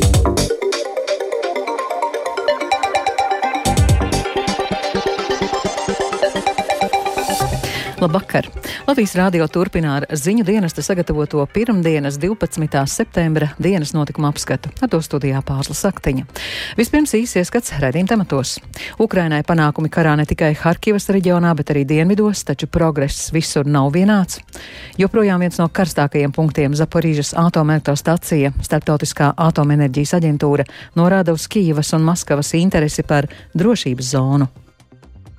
thank you Labvakar! Latvijas rādio turpina ar ziņu dienesta sagatavoto pirmdienas 12. septembra dienas notikuma apskatu. Ar to studijā Pāzla Saktiņa. Vispirms īsi ieskats redzījuma tematos. Ukrainai panākumi karā ne tikai Harkivas reģionā, bet arī dienvidos, taču progress visur nav vienāds. Joprojām viens no karstākajiem punktiem Zaporīžas atomelektrostacija, Startautiskā atomenerģijas aģentūra, norāda uz Kīvas un Maskavas interesi par drošības zonu.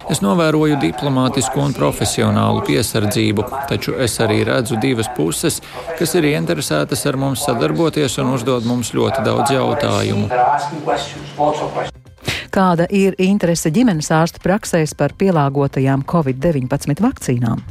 Es novēroju diplomātisku un profesionālu piesardzību, taču es arī redzu divas puses, kas ir ieinteresētas ar mums sadarboties un uzdod mums ļoti daudz jautājumu. Kāda ir interese ģimenes ārstu praksēs par pielāgotajām Covid-19 vakcīnām?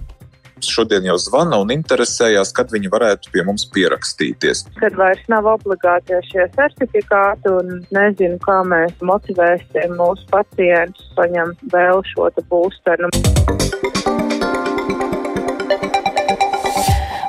Šodien jau zvana un interesējās, kad viņi varētu pie mums pierakstīties. Kad vairs nav obligāti šie certifikāti un nezinu, kā mēs motivēsim mūsu pacientus saņemt vēl šo būsteru.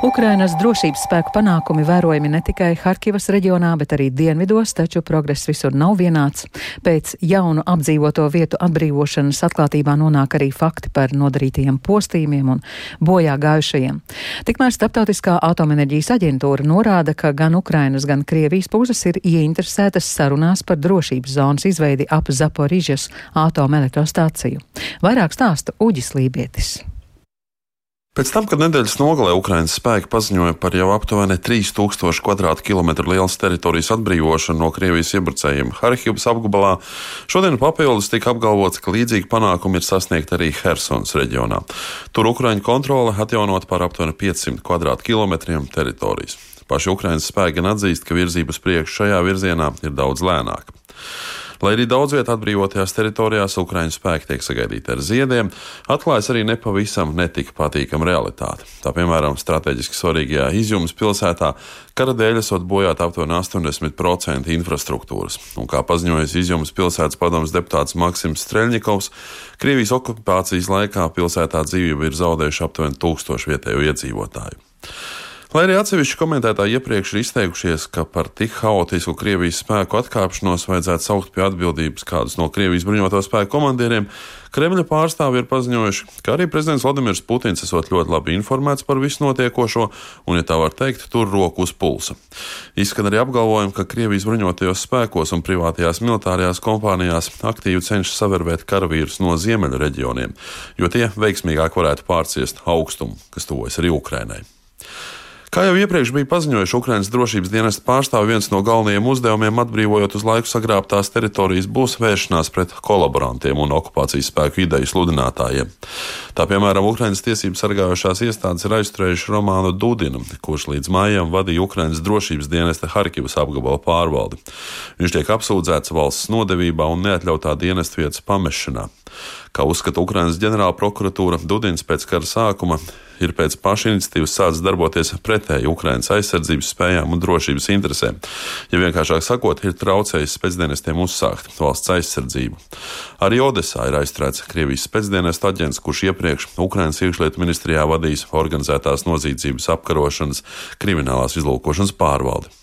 Ukrainas drošības spēku panākumi vērojami ne tikai Harkivas reģionā, bet arī dienvidos, taču progress visur nav vienāds. Pēc jaunu apdzīvoto vietu atbrīvošanas atklātībā nonāk arī fakti par nodarītajiem postījumiem un bojā gājušajiem. Tikmēr Startautiskā atomenerģijas aģentūra norāda, ka gan Ukrainas, gan Krievijas puses ir ieinteresētas sarunās par drošības zonas izveidi ap Zaporižas atomelektrostāciju. Vairāk stāsta Uģis Lībietis. Pēc tam, kad nedēļas nogalē Ukraiņas spēki paziņoja par jau aptuveni 3000 km2 lielas teritorijas atbrīvošanu no Krievijas iebrucējiem Harkivas apgabalā, šodien papildus tika apgalvots, ka līdzīgi panākumi ir sasniegti arī Hersons reģionā. Tur Ukraiņu kontrole atjaunot par aptuveni 500 km2 teritorijas. Paši Ukraiņas spēki gan atzīst, ka virzība uz priekšu šajā virzienā ir daudz lēnāka. Lai arī daudz vietā atbrīvotajās teritorijās Ukraiņu spēki tiek sagaidīti ar ziediem, atklājas arī nepavisam netika patīkama realitāte. Tā piemēram, strateģiski svarīgajā izjūmas pilsētā kara dēļ esot bojāt aptuveni 80% infrastruktūras. Un kā paziņojas izjūmas pilsētas padomas deputāts Maksims Streļņikovs, Krievijas okupācijas laikā pilsētā dzīvību ir zaudējuši aptuveni tūkstoši vietējo iedzīvotāju. Lai arī atsevišķi komentētāji iepriekš ir izteikušies, ka par tik haotisku Krievijas spēku atkāpšanos vajadzētu saukt pie atbildības kādus no Krievijas bruņoto spēku komandieriem, Kremļa pārstāvi ir paziņojuši, ka arī prezidents Vladimirs Putins esot ļoti labi informēts par visu notiekošo un, ja tā var teikt, tur roku uz pulsa. Izskan arī apgalvojumi, ka Krievijas bruņotajos spēkos un privātajās militārajās kompānijās aktīvi cenšas savervēt karavīrus no ziemeļu reģioniem, jo tie veiksmīgāk varētu pārciest augstumu, kas tuvojas arī Ukrainai. Kā jau iepriekš bija paziņojuši Ukraiņas drošības dienesta pārstāvi, viens no galvenajiem uzdevumiem atbrīvojot uz laiku sagrābtās teritorijas būs vēršanās pret kolaborantiem un okupācijas spēku ideju sludinātājiem. Tā piemēram, Ukraiņas tiesību sargājošās iestādes ir aizturējuši Romānu Dudinu, kurš līdz maijam vadīja Ukraiņas drošības dienesta Harkivas apgabala pārvaldi. Viņš tiek apsūdzēts valsts nodevībā un neatļautā dienesta vietas pamešanā. Kā uzskata Ukrainas ģenerāla prokuratūra, Dudins pēc kara sākuma ir pēc paša iniciatīvas sācis darboties pretēji Ukrainas aizsardzības spējām un drošības interesēm. Ja vienkāršāk sakot, ir traucējis spēcdienestiem uzsākt valsts aizsardzību. Arī Odesā ir aizturēts Krievijas spēcdienestu aģents, kurš iepriekš Ukrainas iekšlietu ministrijā vadījis organizētās noziedzības apkarošanas kriminālās izlūkošanas pārvaldi.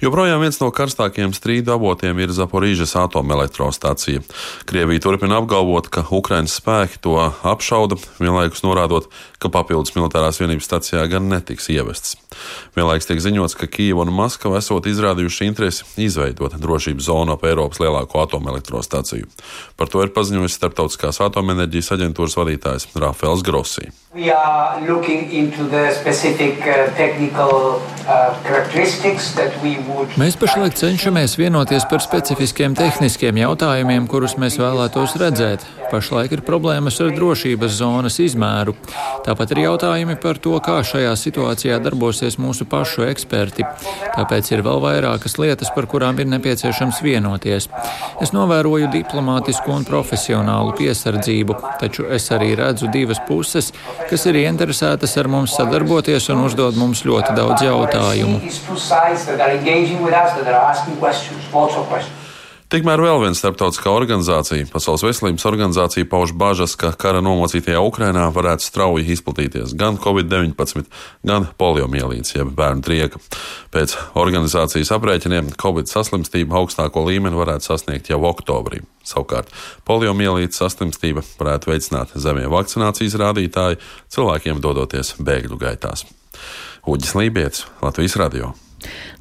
Joprojām viens no karstākajiem strīdu avotiem ir Zaporīžas atomelektrostacija. Krievija turpina apgalvot, ka Ukraiņas spēki to apšauda, vienlaikus norādot, ka papildus militārās vienības stacijā gan netiks ievestas. Vienlaikus tiek ziņots, ka Kīva un Maskava esot izrādījuši interesi izveidot drošības zonu ap Eiropas lielāko atomelektrostaciju. Par to ir paziņojis Startautiskās atomenerģijas aģentūras vadītājs Rafēls Grossi. We are looking into the specific uh, technical uh, characteristics that Mēs pašlaik cenšamies vienoties par specifiskiem tehniskiem jautājumiem, kurus mēs vēlētos redzēt. Pašlaik ir problēmas ar drošības zonas izmēru. Tāpat ir jautājumi par to, kā šajā situācijā darbosies mūsu pašu eksperti. Tāpēc ir vēl vairākas lietas, par kurām ir nepieciešams vienoties. Es novēroju diplomātisku un profesionālu piesardzību, taču es arī redzu divas puses, kas ir ieinteresētas ar mums sadarboties un uzdod mums ļoti daudz jautājumu. Tikmēr vēl viena starptautiskā organizācija, Pasaules veselības organizācija, pauž bažas, ka kara nomocītajā Ukrainā varētu strauji izplatīties gan covid-19, gan poliomielīts, jeb bērnu trieka. Pēc organizācijas aprēķiniem Covid saslimstība augstāko līmeni varētu sasniegt jau oktobrī. Savukārt poliomielītes saslimstība varētu veicināt zemie vakcinācijas rādītāji cilvēkiem dodoties bēgļu gaitās. Uģis Lībijams, Latvijas Radio.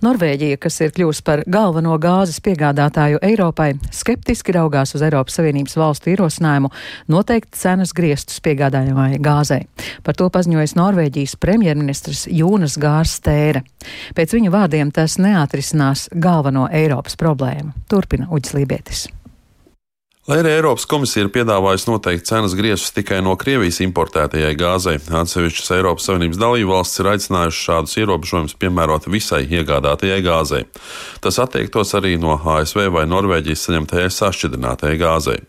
Norvēģija, kas ir kļuvusi par galveno gāzes piegādātāju Eiropai, skeptiski raugās uz Eiropas Savienības valstu ierosinājumu noteikt cenas griestus piegādājamajai gāzei. Par to paziņojas Norvēģijas premjerministrs Jūnas Gārs Tēre. Pēc viņu vārdiem tas neatrisinās galveno Eiropas problēmu. Turpina Uģis Lībietis. Lai arī Eiropas komisija ir piedāvājusi noteikt cenas griestus tikai no Krievijas importētajai gāzei, atsevišķas Eiropas Savienības dalībvalstis ir aicinājušas šādus ierobežojumus piemērot visai iegādātajai gāzei. Tas attiektos arī no ASV vai Norvēģijas saņemtajai sašķidrinātajai gāzei.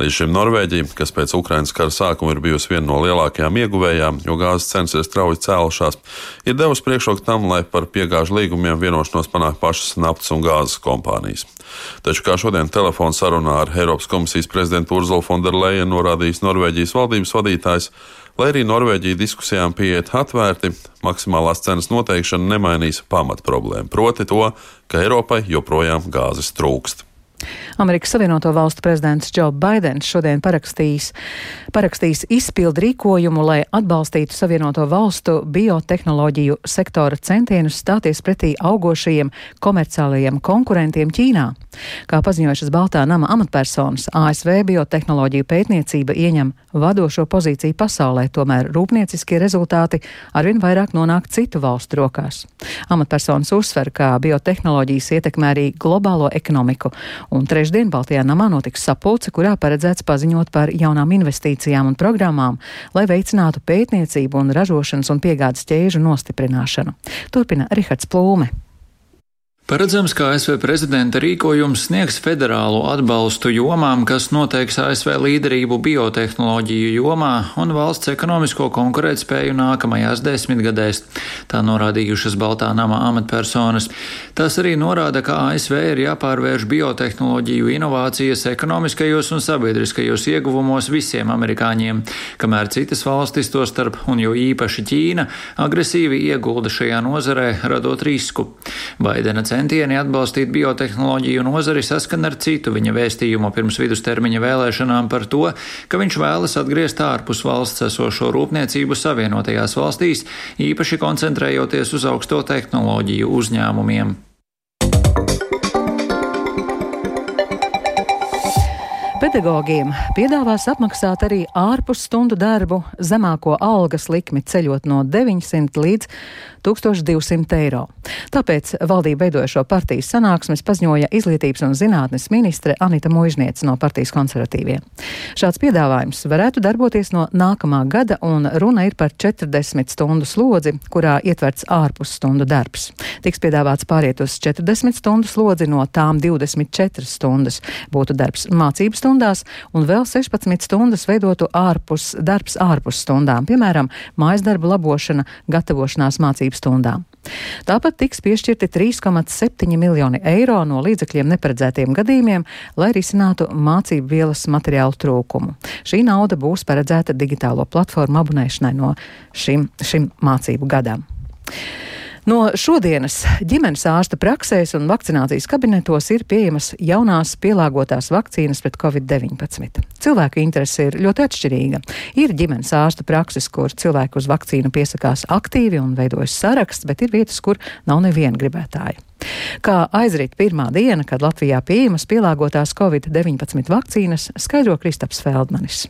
Līdz šim Norvēģija, kas pēc Ukrainas kara sākuma ir bijusi viena no lielākajām ieguvējām, jo gāzes cenas ir strauji cēlušās, ir devusi priekšroku tam, lai par piegāžu līgumiem vienošanos panāk pašas naftas un gāzes kompānijas. Taču kā šodien telefona sarunā ar Eiropas komisijas prezidentu Urzulu Fonderleju norādījis Norvēģijas valdības vadītājs, lai arī Norvēģija diskusijām pieiet atvērti, maksimālās cenas noteikšana nemainīs pamat problēmu, proti to, ka Eiropai joprojām gāzes trūkst. Amerikas Savienoto Valstu prezidents Džo Baidens šodien parakstīs, parakstīs izpildu rīkojumu, lai atbalstītu Savienoto Valstu biotehnoloģiju sektora centienus stāties pretī augošajiem komerciālajiem konkurentiem Ķīnā. Kā paziņojušas Baltā nama amatpersonas, ASV biotehnoloģiju pētniecība ieņem vadošo pozīciju pasaulē, tomēr rūpnieciskie rezultāti arvien vairāk nonāk citu valstu rokās. Amatpersonas uzsver, ka biotehnoloģijas ietekmē arī globālo ekonomiku un trešdien Baltijā namā notiks sapulce, kurā paredzēts paziņot par jaunām investīcijām un programmām, lai veicinātu pētniecību un ražošanas un piegādes ķēžu nostiprināšanu. Turpina Rihards Plūme. Paredzams, ka ASV prezidenta rīkojums sniegs federālu atbalstu jomām, kas noteiks ASV līderību biotehnoloģiju jomā un valsts ekonomisko konkurētspēju nākamajās desmitgadēs. Tā norādījušas Baltā nama amatpersonas. Tas arī norāda, ka ASV ir jāpārvērš biotehnoloģiju inovācijas ekonomiskajos un sabiedriskajos ieguvumos visiem amerikāņiem, kamēr citas valstis, to starp un jo īpaši Ķīna, agresīvi iegulda šajā nozarē, radot risku. Baidena centieni atbalstīt biotehnoloģiju nozari saskan ar citu viņa vēstījumu pirms vidustermiņa vēlēšanām par to, ka viņš vēlas atgriezt ārpus valsts esošo rūpniecību savienotajās valstīs, īpaši koncentrējoties uz augsto tehnoloģiju uzņēmumiem. Pedagogiem piedāvās apmaksāt arī ārpus stundu darbu zemāko algas likmi ceļot no 900 līdz 1200 eiro. Tāpēc valdība veidojošo partijas sanāksmes paziņoja izglītības un zinātnes ministre Anita Muižniece no partijas konservatīviem. Šāds piedāvājums varētu darboties no nākamā gada, un runa ir par 40 stundu slodzi, kurā ietverts ārpus stundu darbs. Tiks piedāvāts pāriet uz 40 stundu slodzi, no tām 24 stundas būtu darbs mācību stundu stundās un vēl 16 stundas veidotu ārpus darbs ārpus stundām, piemēram, mājas darba labošana, gatavošanās mācību stundām. Tāpat tiks piešķirti 3,7 miljoni eiro no līdzekļiem neparedzētiem gadījumiem, lai risinātu mācību vielas materiālu trūkumu. Šī nauda būs paredzēta digitālo platformu abonēšanai no šim, šim mācību gadam. No šodienas ģimenes ārsta praksēs un vakcinācijas kabinetos ir pieejamas jaunās pielāgotās vakcīnas pret covid-19. Cilvēku interese ir ļoti atšķirīga. Ir ģimenes ārsta prakses, kur cilvēku uz vakcīnu piesakās aktīvi un veidojas saraksts, bet ir vietas, kur nav neviena gribētāja. Kā aizrit pirmā diena, kad Latvijā pieejamas pielāgotās covid-19 vakcīnas, skaidro Kristaps Feldmanis.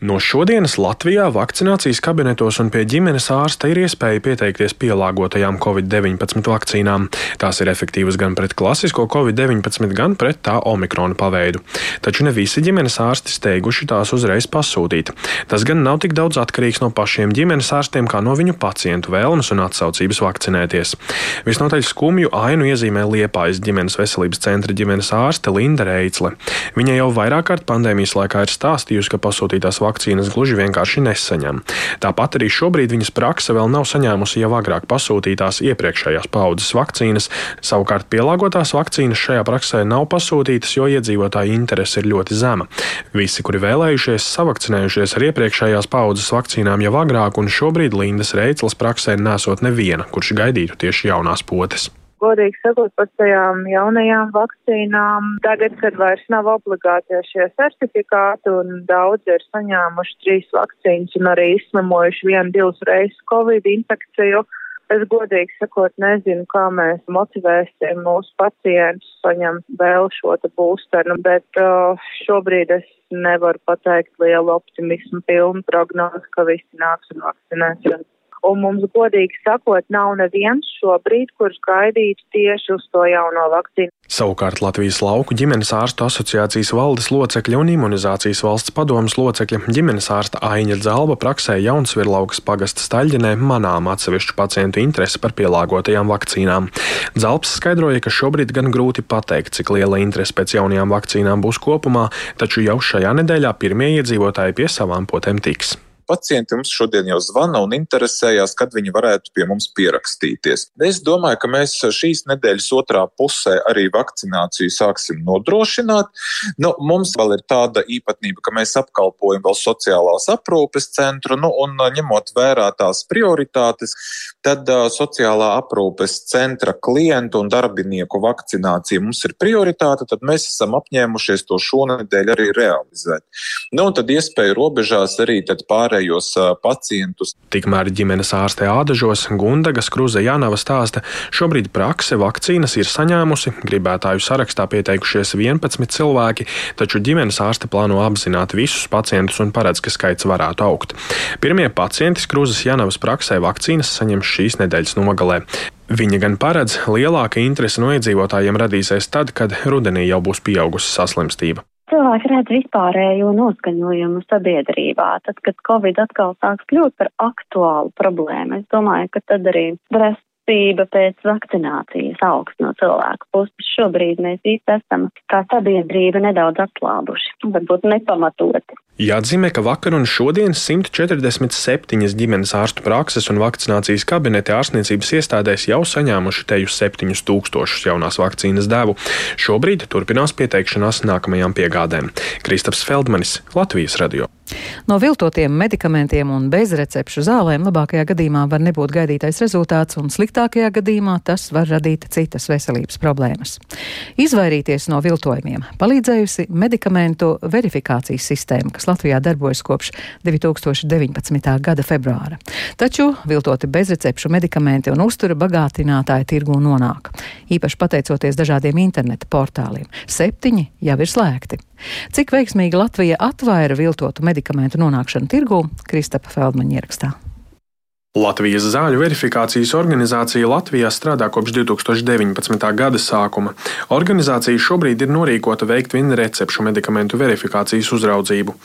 No šodienas Latvijā vakcinācijas kabinetos un pie ģimenes ārsta ir iespēja pieteikties pielāgotajām covid-19 vakcīnām. Tās ir efektīvas gan pret klasisko covid-19, gan pret tā omikrona paveidu. Taču ne visi ģimenes ārsti steiguši tās uzreiz pasūtīt. Tas gan nav tik daudz atkarīgs no pašiem ģimenes ārstiem, kā no viņu pacientu vēlmes un atsaucības vakcinēties. Visnotaļ skumju ainu iezīmē Liepājas ģimenes veselības centra ģimenes ārste Linda Reicle. Viņa jau vairāk kārt pandēmijas laikā ir stāstījusi, ka pasūtītās vakcīnas vakcīnas gluži vienkārši nesaņem. Tāpat arī šobrīd viņas prakse vēl nav saņēmusi jau agrāk pasūtītās iepriekšējās paudzes vakcīnas. Savukārt pielāgotās vakcīnas šajā praksē nav pasūtītas, jo iedzīvotāju interese ir ļoti zema. Visi, kuri vēlējušies, savakcinējušies ar iepriekšējās paudzes vakcīnām jau agrāk, un šobrīd Lindas Reiclas praksē nesot neviena, kurš gaidītu tieši jaunās potes godīgi sakot, par tajām jaunajām vakcīnām. Tagad, kad vairs nav obligāti šie certifikāti un daudzi ir saņēmuši trīs vakcīnas un arī izsmemojuši vienu, divas reizes Covid infekciju, Es godīgi sakot, nezinu, kā mēs motivēsim mūsu pacientus saņemt vēl šo te būsteru, bet uh, šobrīd es nevaru pateikt lielu optimismu pilnu prognozi, ka visi nāks un vakcinēsies. Un mums, godīgi sakot, nav neviens šobrīd, kurš gaidītu tieši uz to jauno vakcīnu. Savukārt Latvijas lauku ģimenes ārstu asociācijas valdes locekļa un imunizācijas valsts padomas locekļa ģimenes ārsta Aiņa Zelba praksē Jaunsvirlaukas pagasta staļģenē manām atsevišķu pacientu interesi par pielāgotajām vakcīnām. Zelps skaidroja, ka šobrīd gan grūti pateikt, cik liela interese pēc jaunajām vakcīnām būs kopumā, taču jau šajā nedēļā pirmie iedzīvotāji pie savām potēm tiks pacienti mums šodien jau zvana un interesējās, kad viņi varētu pie mums pierakstīties. Es domāju, ka mēs šīs nedēļas otrā pusē arī vakcināciju sāksim nodrošināt. Nu, mums vēl ir tāda īpatnība, ka mēs apkalpojam vēl sociālās aprūpes centru, nu, un ņemot vērā tās prioritātes, tad uh, sociālā aprūpes centra klientu un darbinieku vakcinācija mums ir prioritāte, tad mēs esam apņēmušies to šonadēļ arī realizēt. Nu, un tad iespēju robežās arī pārējiem pārējos pacientus. Tikmēr ģimenes ārste Ādažos Gundagas Kruze Jānava stāsta, šobrīd prakse vakcīnas ir saņēmusi, gribētāju sarakstā pieteikušies 11 cilvēki, taču ģimenes ārste plāno apzināt visus pacientus un paredz, ka skaits varētu augt. Pirmie pacienti Kruzes Jānavas praksē vakcīnas saņems šīs nedēļas nogalē. Viņa gan paredz, lielāka interese no iedzīvotājiem radīsies tad, kad rudenī jau būs pieaugusi saslimstība cilvēki redz vispārējo noskaņojumu sabiedrībā. Tad, kad Covid atkal sāks kļūt par aktuālu problēmu, es domāju, ka tad arī prasība pēc vakcinācijas augs no cilvēku puses. Šobrīd mēs īsti esam kā sabiedrība nedaudz atslābuši, varbūt nepamatoti. Jāatzīmē, ka vakar un šodien 147 ģimenes ārstu prakses un vakcinācijas kabineti ārstniecības iestādēs jau saņēmuši teju 7000 jaunās vakcīnas devu. Šobrīd turpinās pieteikšanās nākamajām piegādēm. Kristaps Feldmanis, Latvijas radio. No viltotiem medikamentiem un bezrecepšu zālēm labākajā gadījumā var nebūt gaidītais rezultāts, un sliktākajā gadījumā tas var radīt citas veselības problēmas. Izvairīties no viltojumiem palīdzējusi medikamentu verifikācijas sistēma, kas Latvijā darbojas kopš 2019. gada februāra. Taču viltoti bezrecepšu medikamenti un uztura bagātinātāji tirgu nonāk. Īpaši pateicoties dažādiem interneta portāliem. Septiņi jau ir slēgti. Cik veiksmīgi Latvija atvaira viltotu medikamentu nonākšanu tirgū, Kristapa Feldmaņa ierakstā. Latvijas zāļu verifikācijas organizācija Latvijā strādā kopš 2019. gada sākuma. Organizācija šobrīd ir norīkota veikt vienu recepšu medikamentu verifikācijas uzraudzību.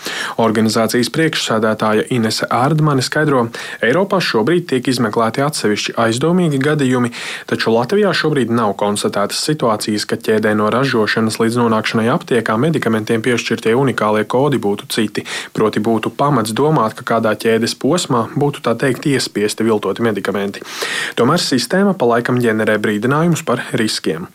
Organizācijas priekšsēdētāja Inese Ārdmane skaidro, Eiropā šobrīd tiek izmeklēti atsevišķi aizdomīgi gadījumi, taču Latvijā šobrīd nav konstatētas situācijas, ka ķēdē no ražošanas līdz nonākšanai aptiekā medikamentiem piešķirtie unikālie kodi būtu citi, proti būtu pamats domāt, ka kādā ķēdes posmā būtu tā teikt iespējams apspiesti viltoti medikamenti. Tomēr sistēma palaikam ģenerē brīdinājumus par riskiem.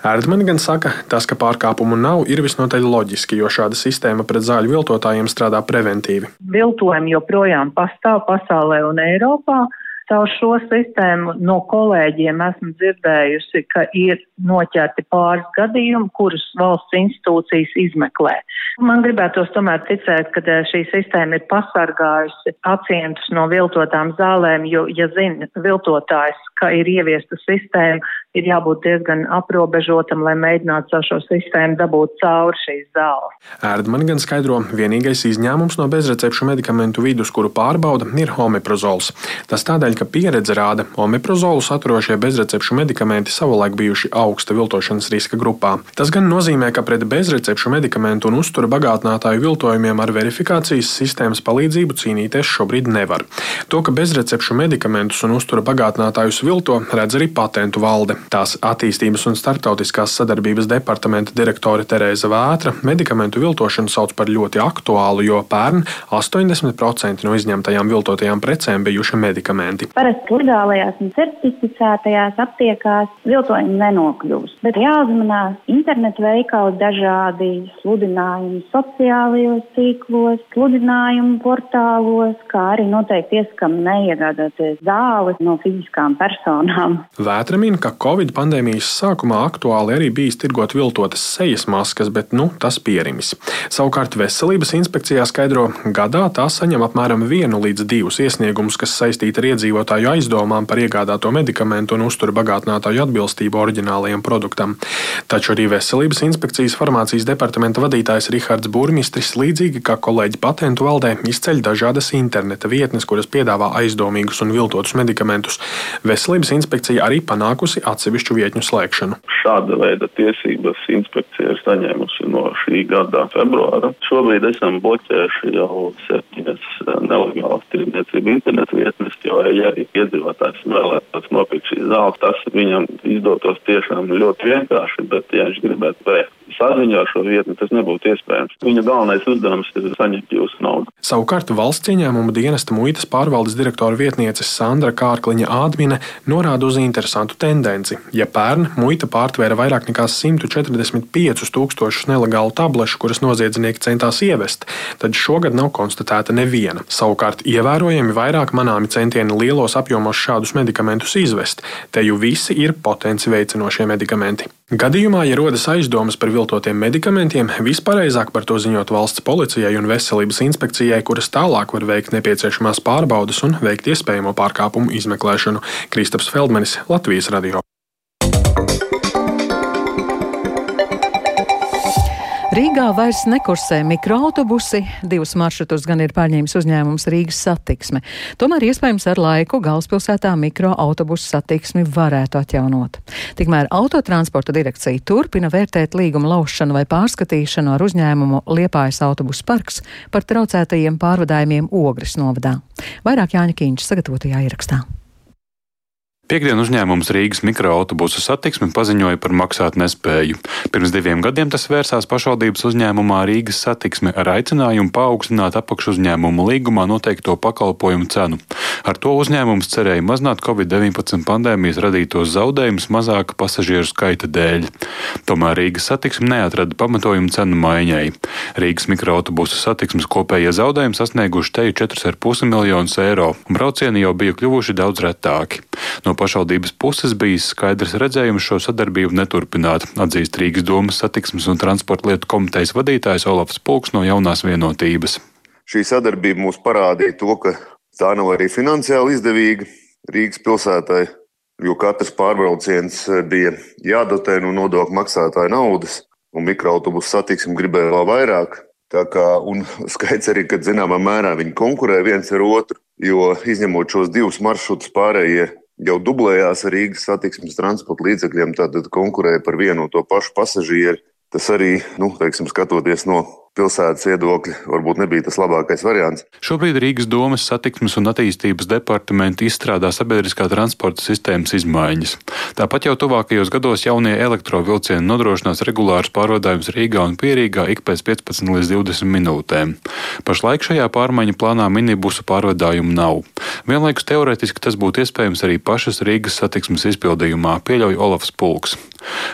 Erdmani gan saka, tas, ka pārkāpumu nav, ir visnotaļ loģiski, jo šāda sistēma pret zāļu viltotājiem strādā preventīvi. Viltojumi joprojām pastāv pasaulē un Eiropā. Caur šo sistēmu no kolēģiem esmu dzirdējusi, ka ir noķerti pāris gadījumi, kurus valsts institūcijas izmeklē. Man gribētos tomēr ticēt, ka eh, šī sistēma ir pasargājusi pacientus no viltotām zālēm, jo, ja zina viltotājs, ka ir ieviesta sistēma, ir jābūt diezgan aprobežotam, lai mēģinātu caur šo sistēmu dabūt cauri šīs zāles. Erdman gan skaidro, vienīgais izņēmums no bezrecepšu medikamentu vidus, kuru pārbauda, ir homeprozols. Tas tādēļ, ka pieredze rāda, homeprozolu saturošie bezrecepšu medikamenti savulaik bijuši augsta viltošanas riska grupā. Tas gan nozīmē, ka pret bezrecepšu medikamentu un uzturu bagātinātāju viltojumiem ar verifikācijas sistēmas palīdzību cīnīties šobrīd nevar. To, ka bezrecepšu medikamentus un uztura bagātinātājus vilto, redz arī patentu valde. Tās attīstības un starptautiskās sadarbības departamenta direktore Terēza Vētra medikamentu viltošanu sauc par ļoti aktuālu, jo pērn 80% no izņemtajām viltotajām precēm bijuši medikamenti. Parasti legālajās un certificētajās aptiekās viltojumi nenokļūst, bet jāuzmanās internetu veikali dažādi sludinājumi sociālajos tīklos, sludinājumu portālos, kā arī noteikti ieskam neiegādāties zāles no fiziskām personām. Vētra min, ka Covid pandēmijas sākumā aktuāli arī bijis tirgot viltotas sejas maskas, bet nu tas pierimis. Savukārt veselības inspekcijā skaidro, gadā tā saņem apmēram vienu līdz divus iesniegumus, kas saistīti ar iedzīvotāju aizdomām par iegādāto medikamentu un uzturu bagātinātāju atbilstību oriģinālajiem produktam. Taču arī veselības inspekcijas farmācijas departamenta vadītājs Rihards Burmistris, līdzīgi kā kolēģi patentu valdē, izceļ dažādas interneta vietnes, kuras piedāvā aizdomīgus un viltotus medikamentus. Veselības inspekcija arī panākusi atsevišķu vietņu slēgšanu. Šāda veida tiesības inspekcija ir saņēmusi no šī gada februāra. Šobrīd esam bloķējuši jau septiņas nelegālas tirdzniecības internetu vietnes, jo, ja iedzīvotājs vēlētos nopirkt šīs zāles, tas viņam izdotos tiešām ļoti vienkārši, bet, ja viņš gribētu veikt saziņā ar šo vietni, tas nebūtu iespējams. Viņa galvenais uzdevums ir saņemt jūsu naudu. Savukārt valsts ieņēmuma dienesta muitas pārvaldes direktora vietniece Sandra Kārkliņa Ādmine norāda uz interesantu tendenci. Ja pērn muita pārtvēra vairāk nekā 145 tūkstošus nelegālu tablešu, kuras noziedznieki centās ievest, tad šogad nav konstatēta neviena. Savukārt ievērojami vairāk manāmi centieni lielos apjomos šādus medikamentus izvest. Te jau visi ir potenci veicinošie medikamenti. Gadījumā, ja rodas aizdomas par viltotiem medikamentiem, vispareizāk par to ziņot valsts policijai un veselības inspekcijai, kuras tālāk var veikt nepieciešamās pārbaudes un veikt iespējamo pārkāpumu izmeklēšanu. Kristaps Feldmanis, Latvijas radio. Rīgā vairs nekursē mikroautobusi, divus maršrutus gan ir pārņēmis uzņēmums Rīgas satiksme. Tomēr iespējams ar laiku galvaspilsētā mikroautobusu satiksmi varētu atjaunot. Tikmēr autotransporta direkcija turpina vērtēt līguma laušanu vai pārskatīšanu ar uzņēmumu Liepājas autobusu parks par traucētajiem pārvadājumiem Ogres novadā. Vairāk Jāņa Kīņš sagatavotajā ierakstā. Piektdien uzņēmums Rīgas mikroautobusu satiksmi paziņoja par maksāt nespēju. Pirms diviem gadiem tas vērsās pašvaldības uzņēmumā Rīgas satiksme ar aicinājumu paaugstināt apakšuzņēmumu līgumā noteikto pakalpojumu cenu. Ar to uzņēmums cerēja mazināt Covid-19 pandēmijas radītos zaudējumus mazāka pasažieru skaita dēļ. Tomēr Rīgas satiksme neatrada pamatojumu cenu maiņai. Rīgas mikroautobusu satiksmes kopējie zaudējumi sasnieguši teju 4,5 miljonus eiro, un braucieni jau bija kļuvuši daudz retāki. No pašvaldības puses bijis skaidrs redzējums šo sadarbību neturpināt, atzīst Rīgas domas satiksmes un transporta lietu komitejas vadītājs Olafs Pulks no jaunās vienotības. Šī sadarbība mums parādīja to, ka tā nav arī finansiāli izdevīga Rīgas pilsētai, jo katrs pārbrauciens bija jādotē no nodokļu maksātāja naudas, un mikroautobusu satiksmi gribēja vēl vairāk. Tā kā, un skaidrs arī, ka zināmā mērā viņi konkurē viens ar otru, jo izņemot šos divus maršrutus, pārējie jau dublējās ar Rīgas satiksmes transporta līdzekļiem, tātad konkurēja par vienu un to pašu pasažieru. Tas arī, nu, teiksim, skatoties no pilsētas viedokļa varbūt nebija tas labākais variants. Šobrīd Rīgas domas satiksmes un attīstības departamenti izstrādā sabiedriskā transporta sistēmas izmaiņas. Tāpat jau tuvākajos gados jaunie elektrovilcieni nodrošinās regulārus pārvadājumus Rīgā un Pierīgā ik pēc 15 līdz 20 minūtēm. Pašlaik šajā pārmaiņu plānā minibusu pārvadājumu nav. Vienlaikus teorētiski tas būtu iespējams arī pašas Rīgas satiksmes izpildījumā, pieļauj Olafs Pulks.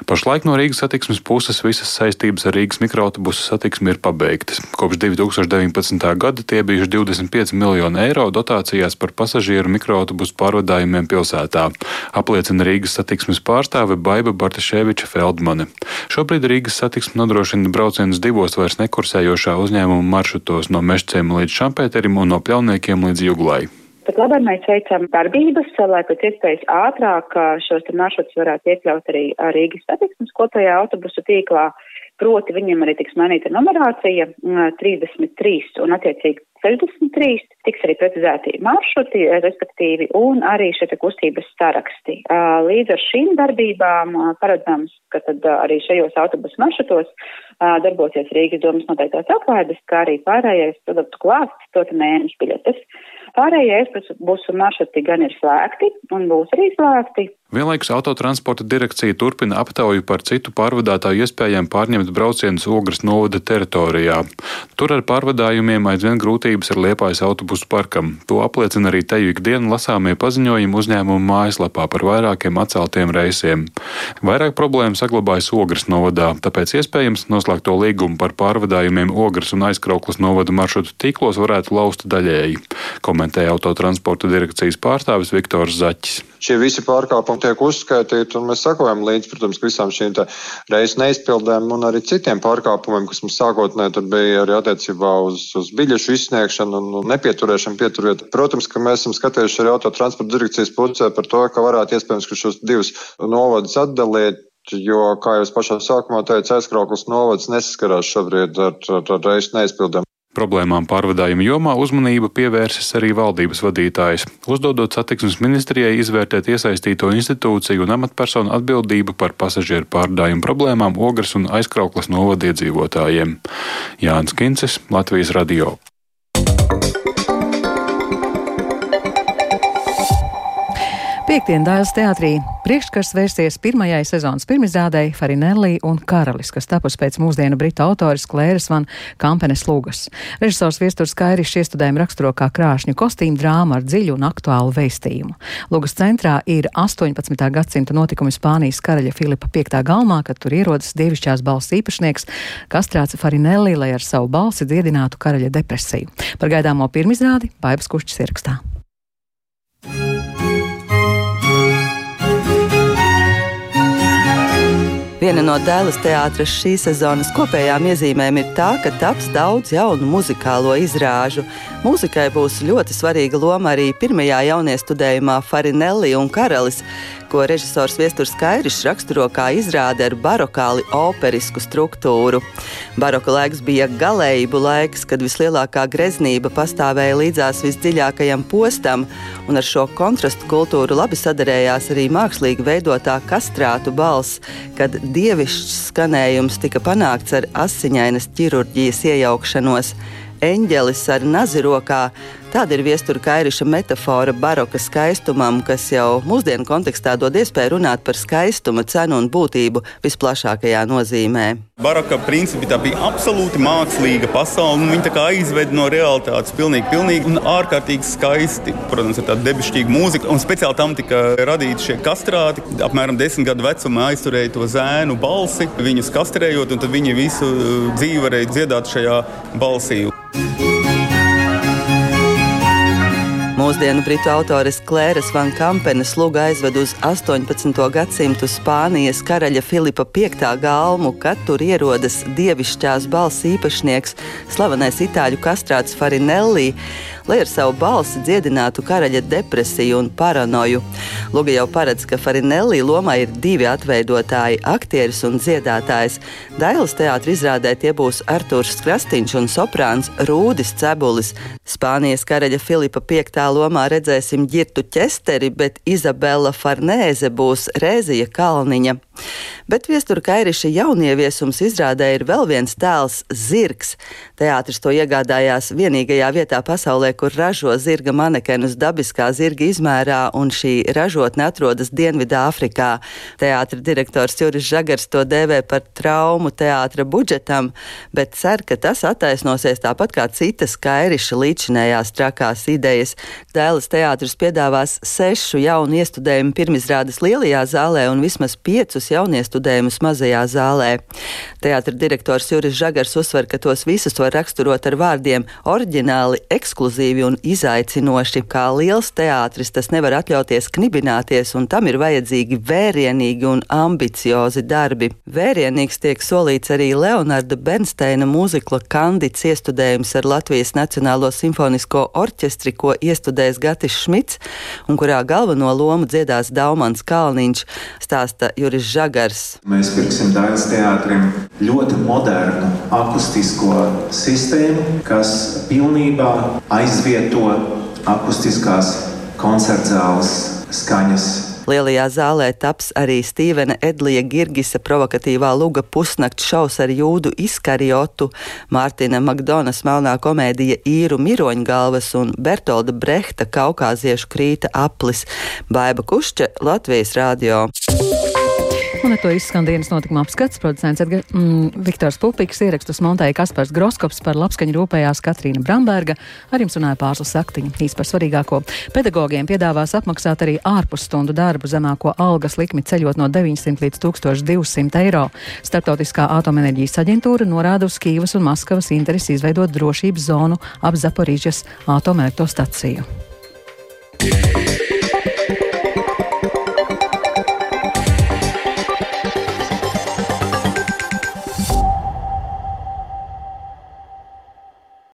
Pašlaik no Rīgas satiksmes puses visas saistības ar Rīgas mikroautobusu satiksmi ir pabeigtas. Kopš 2019. gada tie bijuši 25 miljoni eiro dotācijās par pasažieru mikroautobusu pārvadājumiem pilsētā, apliecina Rīgas satiksmes pārstāve Baiba Bartaševiča Feldmane. Šobrīd Rīgas satiksme nodrošina braucienus divos vairs nekursējošā uzņēmuma maršrutos no Mešcēm līdz Šampēterim un no Pļauniekiem līdz Juglai. Pat labāk mēs veicam darbības, lai pēc iespējas ātrāk šos maršrutus varētu iekļaut arī Rīgas satiksmes kopējā autobusu tīklā. Proti viņiem arī tiks mainīta numerācija 33 un attiecīgi 63, tiks arī precizēti maršruti, respektīvi, un arī šie kustības saraksti. Līdz ar šīm darbībām paredzams, ka tad arī šajos autobusu maršrutos darbosies Rīgas domas noteiktās atlaides, kā arī pārējais produktu klāsts, proti mēnešu biļetes. Pārējie ekspresu maršruti gan ir slēgti un būs arī slēgti. Vienlaikus autotransporta direkcija turpina aptauju par citu pārvadātāju iespējām pārņemt braucienus Ogres novada teritorijā. Tur ar pārvadājumiem aizvien grūtības ar liepājas autobusu parkam. To apliecina arī teju ikdienu lasāmie paziņojumi uzņēmumu mājaslapā par vairākiem atceltiem reisiem. Vairāk problēmu saglabājas Ogres novadā, tāpēc iespējams noslēgto līgumu par pārvadājumiem Ogres un aizkrauklas novada maršrutu tīklos varētu laust daļēji, komentēja autotransporta direkcijas pārstāvis Viktors Zaķis šie visi pārkāpumi tiek uzskaitīti, un mēs sakojam līdzi, protams, visām šīm reizes neizpildēm un arī citiem pārkāpumiem, kas mums sākotnēji bija arī attiecībā uz, uz biļešu izsniegšanu un nepieturēšanu pieturiet. Protams, ka mēs esam skatījuši arī autotransporta direkcijas pusē par to, ka varētu iespējams, ka šos divus novadus atdalīt Jo, kā es pašā sākumā teicu, aizkrauklis novads nesaskarās šobrīd ar, ar, ar reisu neizpildēm. Problēmām pārvadājuma jomā uzmanību pievērsis arī valdības vadītājs, uzdodot satiksmes ministrijai izvērtēt iesaistīto institūciju un amatpersonu atbildību par pasažieru pārvadājumu problēmām Ogres un aizkrauklas novadiedzīvotājiem. Jānis Kincis, Latvijas radio. Piektdien Dāļas teātrī priekškars vērsies pirmajai sezonas pirmizrādēji Farinelli un Karalis, kas tapus pēc mūsdienu britu autoras Klēras van Kampenes lūgas. Režisors Viesturs Kairišs iestudējumu raksturo kā krāšņu kostīmu drāmu ar dziļu un aktuālu veistījumu. Lūgas centrā ir 18. gadsimta notikumi Spānijas karaļa Filipa V galmā, kad tur ierodas dievišķās balss īpašnieks Kastrāts Farinelli, lai ar savu balsi dziedinātu karaļa depresiju. Par gaidāmo pirmizrādi Baipas Kušķis ierakstā. Viena no dēlas teātras šīs sezonas kopējām iezīmēm ir tā, ka taps daudz jaunu muzikālo izrāžu. Mūzikai būs ļoti svarīga loma arī pirmajā jauniestudējumā Farinelli un Karalis, ko režisors Viesturs Kairis raksturo kā izrāde ar barokāli operisku struktūru. Baroka laiks bija galējību laiks, kad vislielākā greznība pastāvēja līdzās visdziļākajam postam, un ar šo kontrastu kultūru labi sadarējās arī mākslīgi veidotā kastrātu balss, kad dievišķs skanējums tika panākts ar asiņainas ķirurģijas iejaukšanos eņģelis ar nazirokā. Tāda ir viestura kairiša metāfora baroka skaistumam, kas jau mūsdienu kontekstā dod iespēju runāt par skaistuma cenu un būtību visplašākajā nozīmē. Baroka principi tā bija absolūti mākslīga pasaule, un viņa aizveda no realitātes pilnīgi, pilnīgi un ārkārtīgi skaisti. Protams, ar tādu debišķīgu mūziku, un speciāli tam tika radīti šie kastrāti. Apmēram desmit gadu vecumā aizturēja to zēnu balsi, viņus kastrējot, un tad viņi visu dzīvi varēja dziedāt šajā balsī. Mūsdienu britu autores Klēras Van Kampenes lūga aizved uz 18. gadsimtu Spānijas karaļa Filipa V galmu, kad tur ierodas dievišķās balss īpašnieks, slavenais itāļu kastrāts Farinelli lai ar savu balsi dziedinātu karaļa depresiju un paranoju. Luga jau paredz, ka Farinelli lomā ir divi atveidotāji - aktieris un dziedātājs. Dailas teātris izrādē tie būs Artūrs Krastīņš un soprāns Rūdis Cebulis. Spānijas karaļa Filipa V lomā redzēsim ģirtu ķesteri, bet Izabela Farnēze būs Rēzija Kalniņa. Bet viestura Kairiša jaunieviesums izrādē ir vēl viens tēls - zirgs. Teātris to iegādājās vienīgajā vietā pasaulē, kur ražo zirga manekenus dabiskā zirga izmērā, un šī ražotne atrodas Dienvidāfrikā. Teātra direktors Juris Žagars to dēvē par traumu teātra budžetam, bet cer, ka tas attaisnosies tāpat kā citas kairiša līdzinējās trakās idejas. Dēles teātris piedāvās sešu jaunu iestudējumu pirmizrādes lielajā zālē un vismaz piecus jauniestudējumus mazajā zālē. Teātra direktors Juris Žagars uzsver, ka tos visus var raksturot ar vārdiem oriģināli, ekskluzīvi un izaicinoši. Kā liels teātris tas nevar atļauties knibināties, un tam ir vajadzīgi vērienīgi un ambiciozi darbi. Vērienīgs tiek solīts arī Leonarda Bernsteina mūzikla kandits iestudējums ar Latvijas Nacionālo simfonisko orķestri, ko iestudēs Gatis Šmits, un kurā galveno lomu dziedās Daumans Kalniņš, stāsta Juris Žagars. Mēs pirksim Dailas teātrim ļoti modernu akustisko sistēmu, kas pilnībā aiz aizvieto akustiskās koncertzāles skaņas Lielajā zālē taps arī Stīvena Edlija Girgisa provokatīvā luga pusnakts šaus ar jūdu izkarjotu, Mārtina Makdonas melnā komēdija īru miroņgalvas un Bertolda Brehta kaukāziešu krīta aplis. Baiba Kušķa, Latvijas radio. Un ar to izskan dienas notikuma apskats. Producents Edgar, mm, Viktors Pupiks ierakstus montēja Kaspars Groskops par labskaņu rūpējās Katrīna Bramberga. Ar jums runāja pārslas saktiņa. Īsti par svarīgāko. Pedagogiem piedāvās apmaksāt arī ārpusstundu darbu zemāko algas likmi ceļot no 900 līdz 1200 eiro. Startautiskā atomenerģijas aģentūra norāda uz Kīvas un Maskavas interesi izveidot drošības zonu ap Zaporīžas atomelektrostaciju. Yeah.